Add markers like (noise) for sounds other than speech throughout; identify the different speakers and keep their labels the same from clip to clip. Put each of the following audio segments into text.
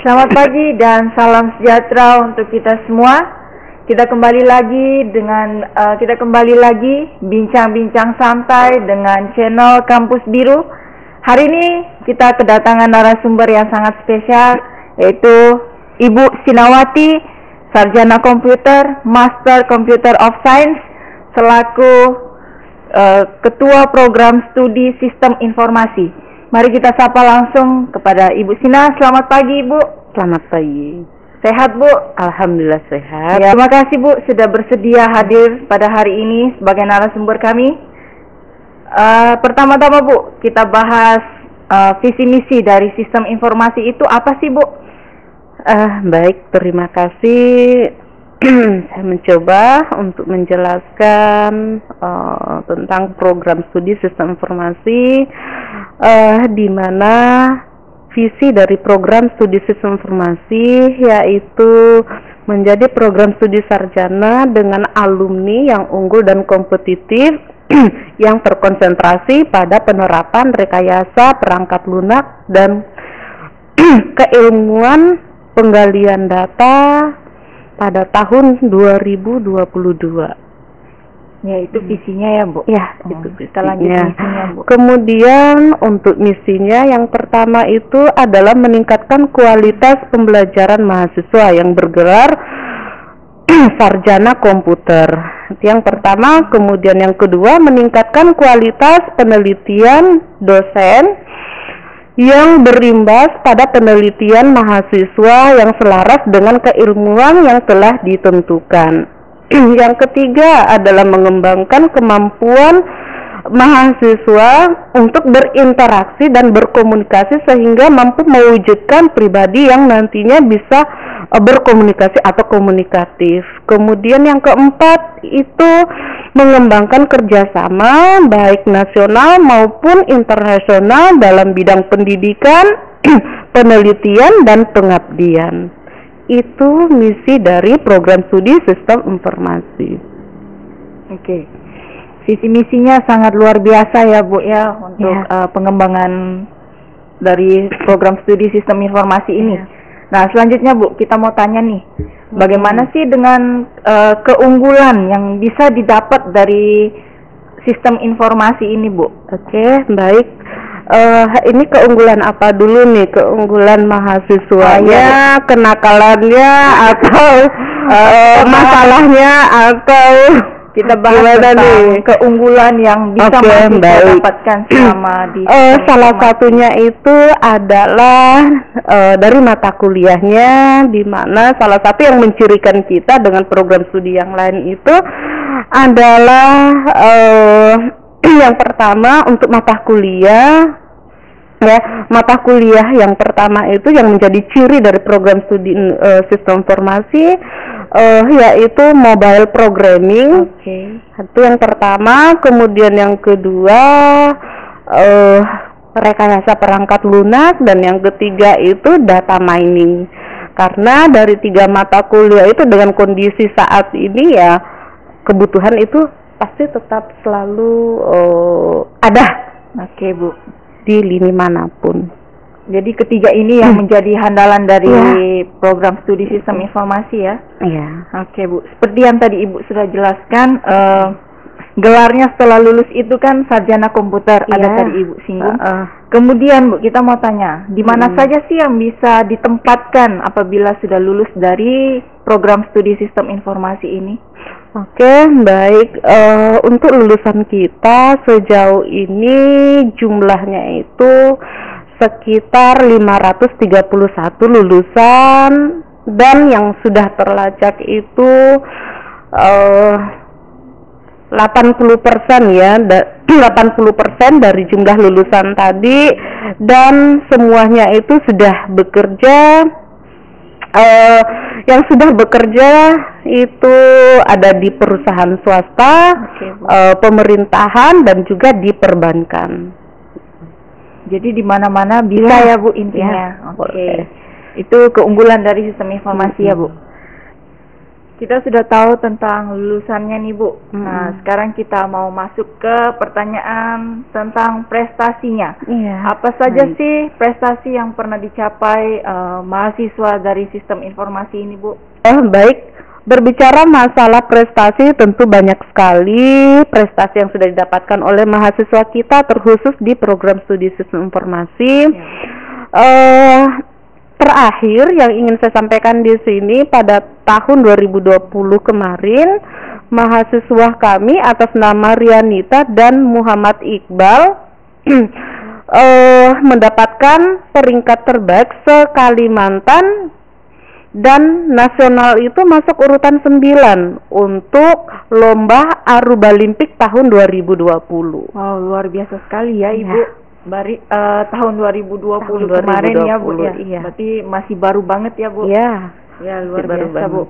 Speaker 1: Selamat pagi dan salam sejahtera untuk kita semua. Kita kembali lagi dengan uh, kita kembali lagi bincang-bincang santai dengan channel Kampus Biru. Hari ini kita kedatangan narasumber yang sangat spesial yaitu Ibu Sinawati, sarjana komputer, Master Computer of Science selaku uh, ketua program studi Sistem Informasi. Mari kita sapa langsung kepada Ibu Sina. Selamat pagi, Ibu.
Speaker 2: Selamat pagi.
Speaker 1: Sehat Bu?
Speaker 2: Alhamdulillah sehat.
Speaker 1: Ya, terima kasih Bu sudah bersedia hadir pada hari ini sebagai narasumber kami. Uh, Pertama-tama Bu, kita bahas uh, visi misi dari sistem informasi itu apa sih Bu?
Speaker 2: Uh, baik, terima kasih. (clears throat) Saya mencoba untuk menjelaskan uh, tentang program studi sistem informasi uh, di mana visi dari program studi sistem informasi yaitu menjadi program studi sarjana dengan alumni yang unggul dan kompetitif (clears throat) yang terkonsentrasi pada penerapan rekayasa perangkat lunak dan (clears throat) keilmuan penggalian data pada tahun 2022.
Speaker 1: Ya itu visinya ya Bu.
Speaker 2: Ya itu
Speaker 1: kita lanjut misinya Bu.
Speaker 2: Kemudian untuk misinya yang pertama itu adalah meningkatkan kualitas pembelajaran mahasiswa yang bergelar (clears throat) sarjana komputer. Yang pertama, kemudian yang kedua meningkatkan kualitas penelitian dosen yang berimbas pada penelitian mahasiswa yang selaras dengan keilmuan yang telah ditentukan. (clears throat) yang ketiga adalah mengembangkan kemampuan mahasiswa untuk berinteraksi dan berkomunikasi sehingga mampu mewujudkan pribadi yang nantinya bisa e, berkomunikasi atau komunikatif. Kemudian yang keempat itu mengembangkan kerjasama baik nasional maupun internasional dalam bidang pendidikan, (clears throat) penelitian, dan pengabdian itu misi dari program studi sistem informasi.
Speaker 1: Oke. Visi misinya sangat luar biasa ya Bu ya untuk ya. Uh, pengembangan dari program studi sistem informasi ini. Ya. Nah, selanjutnya Bu, kita mau tanya nih, bagaimana hmm. sih dengan uh, keunggulan yang bisa didapat dari sistem informasi ini, Bu?
Speaker 2: Oke, baik uh, ini keunggulan apa dulu nih? Keunggulan mahasiswanya oh, kenakalannya atau uh, masalahnya atau
Speaker 1: kita bahas tentang nih? keunggulan yang bisa okay, dapatkan selama (clears throat) di
Speaker 2: uh, salah satunya itu adalah uh, dari mata kuliahnya di mana salah satu yang mencirikan kita dengan program studi yang lain itu adalah uh, yang pertama untuk mata kuliah ya mata kuliah yang pertama itu yang menjadi ciri dari program studi uh, sistem informasi uh, yaitu mobile programming.
Speaker 1: Okay.
Speaker 2: Itu yang pertama, kemudian yang kedua uh, rekayasa perangkat lunak dan yang ketiga itu data mining. Karena dari tiga mata kuliah itu dengan kondisi saat ini ya kebutuhan itu pasti tetap selalu uh, ada.
Speaker 1: Oke, okay, Bu
Speaker 2: di lini mana pun.
Speaker 1: Jadi ketiga ini yang hmm. menjadi handalan dari ya. program studi sistem informasi ya.
Speaker 2: Iya.
Speaker 1: Oke Bu, seperti yang tadi Ibu sudah jelaskan, uh, gelarnya setelah lulus itu kan sarjana komputer, ya. ada tadi Ibu singgung. Uh, uh. Kemudian Bu, kita mau tanya, di mana hmm. saja sih yang bisa ditempatkan apabila sudah lulus dari program studi sistem informasi ini?
Speaker 2: Oke, baik. Uh, untuk lulusan kita sejauh ini jumlahnya itu sekitar 531 lulusan dan yang sudah terlacak itu uh, 80% ya, 80% (clears throat) dari jumlah lulusan tadi dan semuanya itu sudah bekerja uh, yang sudah bekerja itu ada di perusahaan swasta, okay, uh, pemerintahan dan juga di perbankan.
Speaker 1: Jadi di mana-mana bisa ya, ya Bu intinya. Ya, Oke. Okay. Itu keunggulan dari sistem informasi hmm. ya Bu. Kita sudah tahu tentang lulusannya nih Bu.
Speaker 2: Mm-mm.
Speaker 1: Nah, sekarang kita mau masuk ke pertanyaan tentang prestasinya.
Speaker 2: Iya.
Speaker 1: Apa saja
Speaker 2: Baik.
Speaker 1: sih prestasi yang pernah dicapai eh, mahasiswa dari sistem informasi ini, Bu?
Speaker 2: Oh, baik. Berbicara masalah prestasi tentu banyak sekali prestasi yang sudah didapatkan oleh mahasiswa kita terkhusus di program studi sistem informasi.
Speaker 1: Ya.
Speaker 2: eh terakhir yang ingin saya sampaikan di sini pada tahun 2020 kemarin mahasiswa kami atas nama Rianita dan Muhammad Iqbal (clears throat) eh mendapatkan peringkat terbaik se-Kalimantan dan nasional itu masuk urutan 9 untuk lomba Arubalimpik tahun 2020.
Speaker 1: Wow, luar biasa sekali ya,
Speaker 2: Iya.
Speaker 1: Ibu. Bari eh, tahun 2020
Speaker 2: Tahun
Speaker 1: kemarin ya, Bu
Speaker 2: 2020,
Speaker 1: ya.
Speaker 2: iya.
Speaker 1: Berarti masih baru banget ya, Bu.
Speaker 2: Ya,
Speaker 1: Ya, luar
Speaker 2: baru
Speaker 1: biasa, Bu.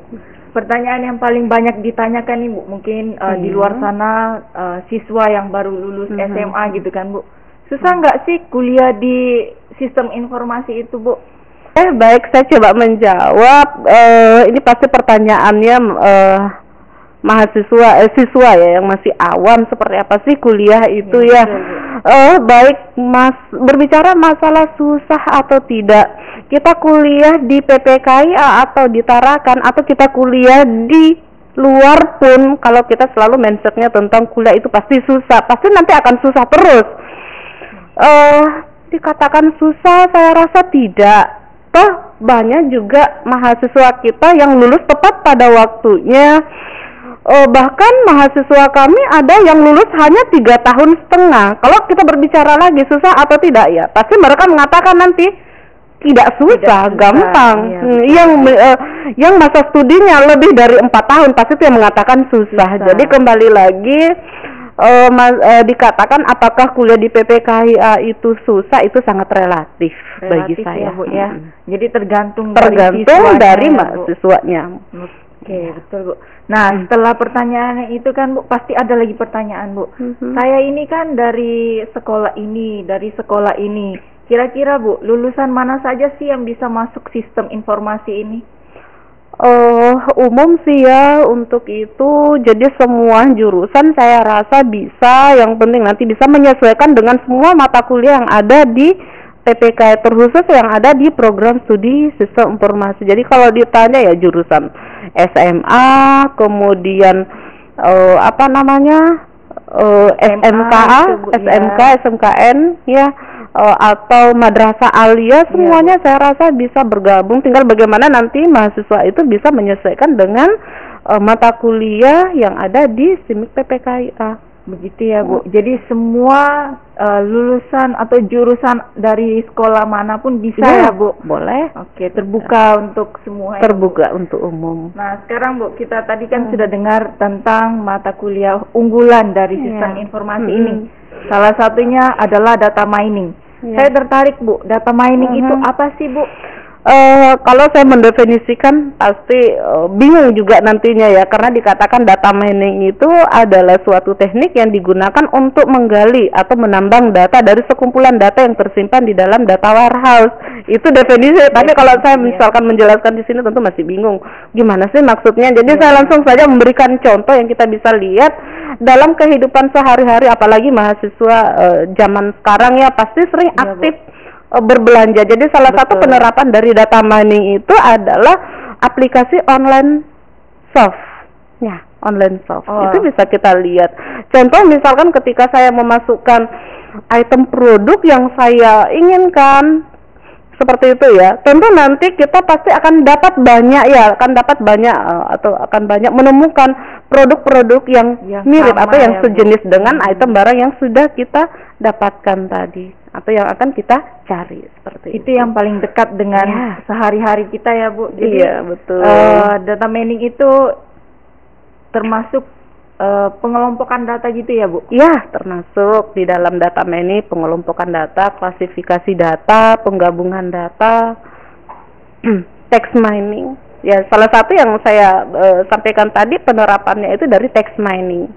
Speaker 1: Pertanyaan yang paling banyak ditanyakan nih, Bu, mungkin eh, di
Speaker 2: Iya.
Speaker 1: luar sana eh, siswa yang baru lulus
Speaker 2: Mhm.
Speaker 1: SMA gitu kan, Bu. Susah nggak sih kuliah di sistem informasi itu, Bu?
Speaker 2: Eh baik, saya coba menjawab. Eh ini pasti pertanyaannya eh mahasiswa eh, siswa ya yang masih awam seperti apa sih kuliah itu
Speaker 1: Ya,
Speaker 2: ya.
Speaker 1: betul, Bu.
Speaker 2: Eh baik, Mas berbicara masalah susah atau tidak. Kita kuliah di PPKIA atau di Tarakan atau kita kuliah di luar pun kalau kita selalu mindsetnya tentang kuliah itu pasti susah, pasti nanti akan susah terus. Eh dikatakan susah, saya rasa tidak. Toh banyak juga mahasiswa kita yang lulus tepat pada waktunya. Eh, bahkan mahasiswa kami ada yang lulus hanya tiga tahun setengah. Kalau kita berbicara lagi susah atau tidak ya, pasti mereka mengatakan nanti tidak susah,
Speaker 1: susah,
Speaker 2: gampang.
Speaker 1: iya,
Speaker 2: Hmm, yang eh, yang masa studinya lebih dari empat tahun pasti itu yang mengatakan susah.
Speaker 1: Susah.
Speaker 2: Jadi kembali lagi eh, mas- eh, dikatakan apakah kuliah di PPKIA itu susah itu sangat relatif, bagi
Speaker 1: Relatif
Speaker 2: saya.
Speaker 1: ya, Bu ya.
Speaker 2: Hmm.
Speaker 1: Jadi tergantung
Speaker 2: Tergantung dari
Speaker 1: ya, Bu.
Speaker 2: mahasiswanya.
Speaker 1: Oke, betul Bu. Nah,
Speaker 2: Hmm.
Speaker 1: setelah pertanyaannya itu kan Bu, pasti ada lagi pertanyaan Bu.
Speaker 2: Mhm.
Speaker 1: Saya ini kan dari sekolah ini, dari sekolah ini. Kira-kira Bu, lulusan mana saja sih yang bisa masuk sistem informasi ini?
Speaker 2: Eh, umum sih ya untuk itu jadi semua jurusan saya rasa bisa yang penting nanti bisa menyesuaikan dengan semua mata kuliah yang ada di PPK terkhusus yang ada di program studi sistem informasi jadi kalau ditanya ya jurusan SMA kemudian eh, apa namanya eh,
Speaker 1: SMA
Speaker 2: SMKA
Speaker 1: ya.
Speaker 2: SMK SMKN ya eh, atau madrasah alia semuanya saya rasa bisa bergabung tinggal bagaimana nanti mahasiswa itu bisa menyesuaikan dengan eh, mata kuliah yang ada di SIMIK PPKIA.
Speaker 1: Begitu ya Bu. Jadi semua eh, lulusan atau jurusan dari sekolah mana pun bisa ya, Bu.
Speaker 2: Boleh.
Speaker 1: Oke, terbuka untuk semua. ya, Bu.
Speaker 2: Terbuka untuk umum.
Speaker 1: Nah, sekarang Bu, kita tadi kan
Speaker 2: Hmm.
Speaker 1: sudah dengar tentang mata kuliah unggulan dari
Speaker 2: Iya.
Speaker 1: sistem informasi
Speaker 2: Mm-mm.
Speaker 1: ini. Salah satunya adalah data mining.
Speaker 2: Iya.
Speaker 1: Saya tertarik, Bu. Data mining itu
Speaker 2: Mhm.
Speaker 1: apa sih, Bu?
Speaker 2: Eh, kalau saya mendefinisikan pasti eh, bingung juga nantinya ya karena dikatakan data mining itu adalah suatu teknik yang digunakan untuk menggali atau menambang data dari sekumpulan data yang tersimpan di dalam data warehouse. Itu definisi. Tapi kalau saya
Speaker 1: Definisinya.
Speaker 2: misalkan menjelaskan di sini tentu masih bingung. Gimana sih maksudnya? Jadi
Speaker 1: Iya.
Speaker 2: saya langsung saja memberikan contoh yang kita bisa lihat dalam kehidupan sehari-hari apalagi mahasiswa eh, zaman sekarang ya pasti sering
Speaker 1: Iya, Bu.
Speaker 2: aktif eh, berbelanja. Jadi salah satu
Speaker 1: Betul.
Speaker 2: penerapan dari data mining itu adalah aplikasi online shop. Ya, online shop.
Speaker 1: Oh.
Speaker 2: Itu bisa kita lihat. Contoh misalkan ketika saya memasukkan item produk yang saya inginkan seperti itu ya. Tentu nanti kita pasti akan dapat banyak ya, akan dapat banyak eh, atau akan banyak menemukan produk-produk yang
Speaker 1: Yang
Speaker 2: mirip atau yang
Speaker 1: ya, Bu.
Speaker 2: sejenis dengan
Speaker 1: Hmm.
Speaker 2: item barang yang sudah kita dapatkan tadi atau yang akan kita cari seperti
Speaker 1: Itu yang paling dekat dengan
Speaker 2: Ya.
Speaker 1: sehari-hari kita ya, Bu. Jadi
Speaker 2: iya betul
Speaker 1: eh, data mining itu termasuk eh, pengelompokan data gitu ya, Bu?
Speaker 2: Iya, termasuk di dalam data mining, pengelompokan data, klasifikasi data, penggabungan data, (clears throat) text mining. Ya, salah satu yang saya eh, sampaikan tadi penerapannya itu dari text mining.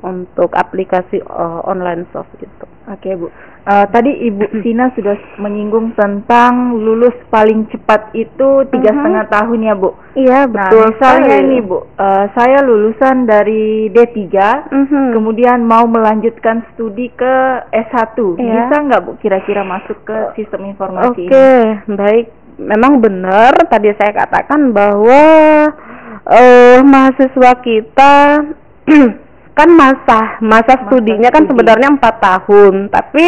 Speaker 2: Untuk aplikasi uh, online soft itu.
Speaker 1: Oke Bu, uh, tadi Ibu Sina sudah menyinggung tentang lulus paling cepat itu tiga setengah tahun ya Bu.
Speaker 2: Iya
Speaker 1: Nah
Speaker 2: betul.
Speaker 1: misalnya
Speaker 2: sekali.
Speaker 1: ini Bu, uh, saya lulusan dari D3,
Speaker 2: Mhm.
Speaker 1: kemudian mau melanjutkan studi ke S1,
Speaker 2: Iya.
Speaker 1: bisa nggak Bu kira-kira masuk ke sistem informasi
Speaker 2: Oke,
Speaker 1: ini?
Speaker 2: baik. Memang benar tadi saya katakan bahwa eh mahasiswa kita (clears throat) (clears throat) kan masa masa studinya kan
Speaker 1: studi.
Speaker 2: sebenarnya empat tahun, tapi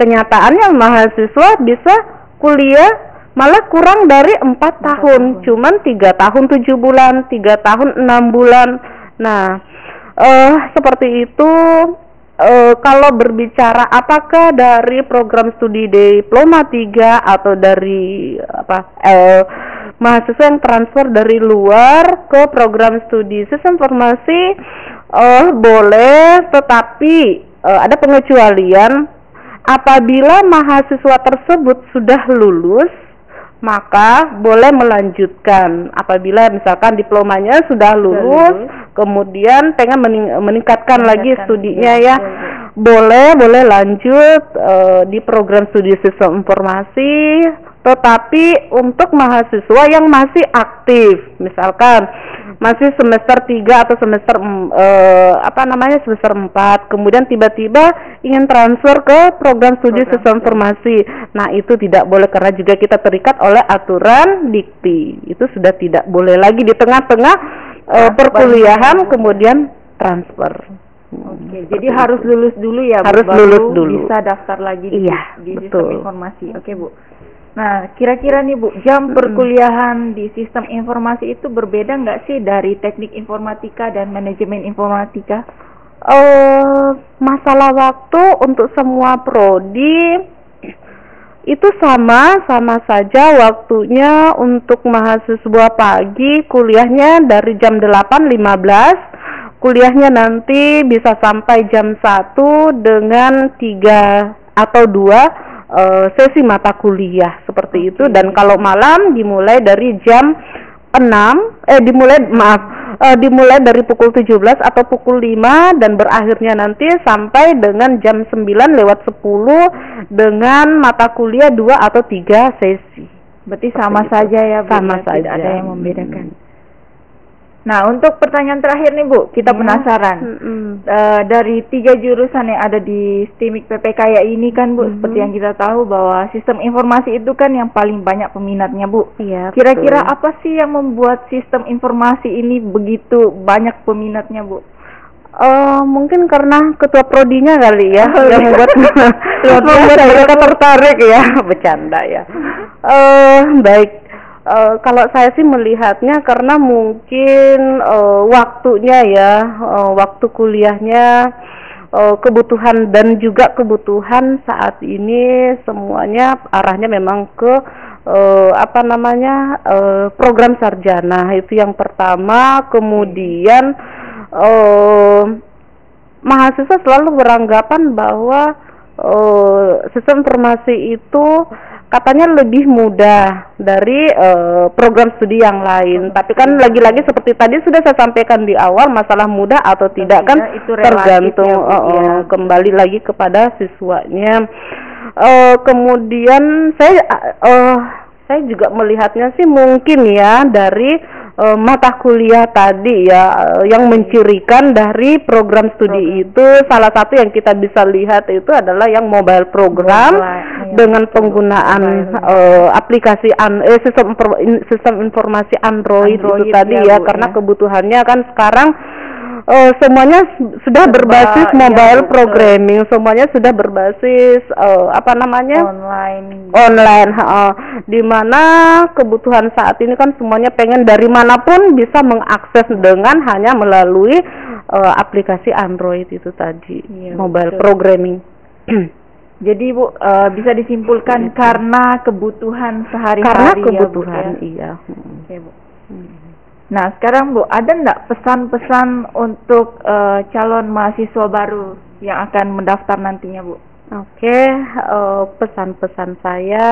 Speaker 2: kenyataannya mahasiswa bisa kuliah malah kurang dari empat tahun,
Speaker 1: tahun.
Speaker 2: cuman tiga tahun tujuh bulan, tiga tahun enam bulan. Nah, eh seperti itu eh, kalau berbicara apakah dari program studi diploma 3 atau dari apa eh, mahasiswa yang transfer dari luar ke program studi sistem informasi eh boleh tetapi eh, ada pengecualian. Apabila mahasiswa tersebut sudah lulus maka boleh melanjutkan. Apabila misalkan diplomanya sudah lulus,
Speaker 1: lulus.
Speaker 2: kemudian pengen mening- meningkatkan lagi
Speaker 1: Meningkatkan,
Speaker 2: studinya
Speaker 1: iya,
Speaker 2: ya
Speaker 1: betul,
Speaker 2: boleh boleh lanjut eh, di program studi sistem informasi tetapi untuk mahasiswa yang masih aktif misalkan masih semester 3 atau semester em- eh, apa namanya semester 4 kemudian tiba-tiba ingin transfer ke program studi
Speaker 1: Program
Speaker 2: sistem informasi nah itu tidak boleh karena juga kita terikat oleh aturan dikti itu sudah tidak boleh lagi di tengah-tengah eh,
Speaker 1: Transfer.
Speaker 2: perkuliahan kemudian transfer
Speaker 1: Oke, jadi harus lulus dulu ya, Bu,
Speaker 2: Harus
Speaker 1: baru
Speaker 2: lulus dulu.
Speaker 1: Bisa daftar lagi di,
Speaker 2: Iya,
Speaker 1: di
Speaker 2: betul.
Speaker 1: sistem informasi. Oke, Bu. Nah, kira-kira nih Bu, jam perkuliahan di sistem informasi itu berbeda nggak sih dari teknik informatika dan manajemen informatika?
Speaker 2: Uh, masalah waktu untuk semua prodi itu sama, sama saja waktunya untuk mahasiswa pagi kuliahnya dari jam 8.15, kuliahnya nanti bisa sampai jam 1 dengan 3 atau 2 uh, sesi mata kuliah seperti itu dan kalau malam dimulai dari jam 6 eh dimulai maaf uh, dimulai dari pukul 17 atau pukul 5 dan berakhirnya nanti sampai dengan jam 9 lewat 10 dengan mata kuliah 2 atau 3 sesi.
Speaker 1: Berarti sama
Speaker 2: Seperti
Speaker 1: saja ya Bu. Ya?
Speaker 2: Sama
Speaker 1: ya,
Speaker 2: saja.
Speaker 1: Tidak ada yang membedakan. Hmm. Nah, untuk pertanyaan terakhir nih, Bu, kita
Speaker 2: Ya.
Speaker 1: penasaran.
Speaker 2: Mm-mm.
Speaker 1: Eh, dari tiga jurusan yang ada di STIMIK PPK ini kan Bu,
Speaker 2: Mhm.
Speaker 1: seperti yang kita tahu bahwa sistem informasi itu kan yang paling banyak peminatnya Bu.
Speaker 2: Iya.
Speaker 1: Kira-kira apa sih yang membuat sistem informasi ini begitu banyak peminatnya Bu?
Speaker 2: Eh, mungkin karena ketua prodinya kali ya
Speaker 1: Oh,
Speaker 2: yang
Speaker 1: iya.
Speaker 2: membuat (laughs)
Speaker 1: Luar
Speaker 2: membuat
Speaker 1: biasa ya,
Speaker 2: mereka tertarik ya (laughs) bercanda ya. (laughs) Eh baik Eh, kalau saya sih melihatnya karena mungkin eh, waktunya ya eh, waktu kuliahnya eh, kebutuhan dan juga kebutuhan saat ini semuanya arahnya memang ke eh, apa namanya eh, program sarjana. Itu yang pertama. Kemudian eh mahasiswa selalu beranggapan bahwa eh, sistem informasi itu katanya lebih mudah dari eh, program studi yang lain. Tapi kan lagi-lagi seperti tadi sudah saya sampaikan di awal masalah mudah atau tidak kan
Speaker 1: itu
Speaker 2: tergantung
Speaker 1: ya,
Speaker 2: eh,
Speaker 1: ya.
Speaker 2: kembali lagi kepada siswanya. Eh, kemudian saya eh, saya juga melihatnya sih mungkin ya dari eh, mata kuliah tadi ya eh, yang mencirikan dari program studi
Speaker 1: Program.
Speaker 2: itu salah satu yang kita bisa lihat itu adalah yang mobile program
Speaker 1: Mobile,
Speaker 2: dengan
Speaker 1: betul.
Speaker 2: penggunaan eh, aplikasi an eh, sistem sistem informasi Android,
Speaker 1: Android
Speaker 2: itu tadi
Speaker 1: ya,
Speaker 2: ya, karena
Speaker 1: ya.
Speaker 2: kebutuhannya kan sekarang eh, semuanya sudah
Speaker 1: Serba,
Speaker 2: berbasis
Speaker 1: iya,
Speaker 2: mobile
Speaker 1: betul.
Speaker 2: programming, semuanya sudah berbasis eh, apa namanya?
Speaker 1: Online.
Speaker 2: online ha, di mana kebutuhan saat ini kan semuanya pengen dari mana pun bisa mengakses dengan hanya melalui eh, aplikasi Android itu tadi
Speaker 1: Iya,
Speaker 2: mobile
Speaker 1: betul.
Speaker 2: programming (clears throat)
Speaker 1: Jadi Bu eh, bisa disimpulkan
Speaker 2: Gitu.
Speaker 1: karena kebutuhan sehari-hari
Speaker 2: karena
Speaker 1: ya, Bu,
Speaker 2: kebutuhan
Speaker 1: ya.
Speaker 2: iya Hmm.
Speaker 1: Oke, Bu. Nah, sekarang Bu, ada enggak pesan-pesan untuk eh, calon mahasiswa baru yang akan mendaftar nantinya, Bu?
Speaker 2: Oke, eh, pesan-pesan saya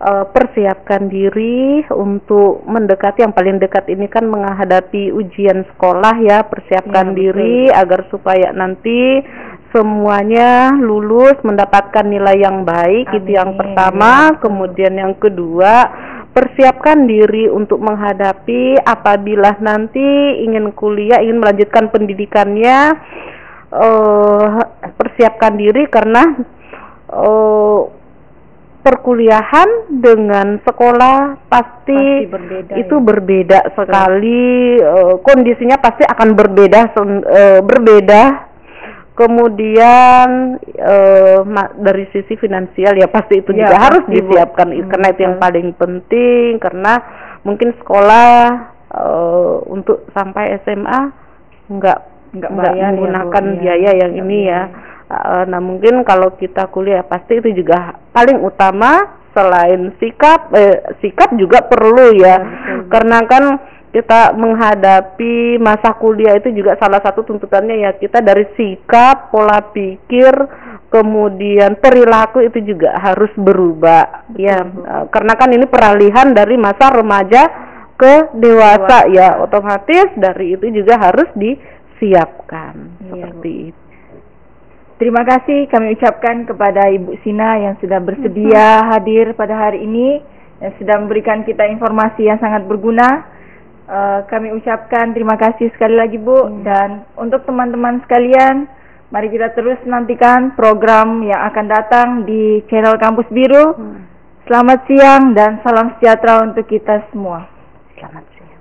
Speaker 2: uh, persiapkan diri untuk mendekati yang paling dekat ini kan menghadapi ujian sekolah ya persiapkan
Speaker 1: Ya,
Speaker 2: diri agar supaya nanti semuanya lulus mendapatkan nilai yang baik itu yang
Speaker 1: Amin.
Speaker 2: pertama. Kemudian yang kedua persiapkan diri untuk menghadapi apabila nanti ingin kuliah ingin melanjutkan pendidikannya. Eh persiapkan diri karena eh perkuliahan dengan sekolah pasti,
Speaker 1: Pasti berbeda,
Speaker 2: itu
Speaker 1: ya.
Speaker 2: berbeda sekali. Eh, kondisinya pasti akan berbeda eh, berbeda kemudian eh, dari sisi finansial ya pasti itu
Speaker 1: Ya,
Speaker 2: juga harus
Speaker 1: pasti, Bu.
Speaker 2: disiapkan
Speaker 1: Hmm,
Speaker 2: karena itu yang paling penting karena mungkin sekolah eh, untuk sampai SMA nggak
Speaker 1: Nggak ya, Bu.
Speaker 2: menggunakan
Speaker 1: Iya,
Speaker 2: biaya yang
Speaker 1: nggak
Speaker 2: ini ya. Eh, nah mungkin kalau kita kuliah pasti itu juga paling utama selain sikap eh, sikap juga perlu ya
Speaker 1: Ya, betul,
Speaker 2: karena kan kita menghadapi masa kuliah itu juga salah satu tuntutannya ya kita dari sikap pola pikir kemudian perilaku itu juga harus berubah ya
Speaker 1: Bu.
Speaker 2: eh, karena kan ini peralihan dari masa remaja ke dewasa
Speaker 1: Dewasa.
Speaker 2: ya otomatis dari itu juga harus disiapkan
Speaker 1: Iya,
Speaker 2: seperti itu
Speaker 1: Terima kasih kami ucapkan kepada Ibu Sina yang sudah bersedia hadir pada hari ini yang sudah memberikan kita informasi yang sangat berguna. Eh, kami ucapkan terima kasih sekali lagi Bu dan untuk teman-teman sekalian mari kita terus nantikan program yang akan datang di channel Kampus Biru. Selamat siang dan salam sejahtera untuk kita semua.
Speaker 2: selamat siang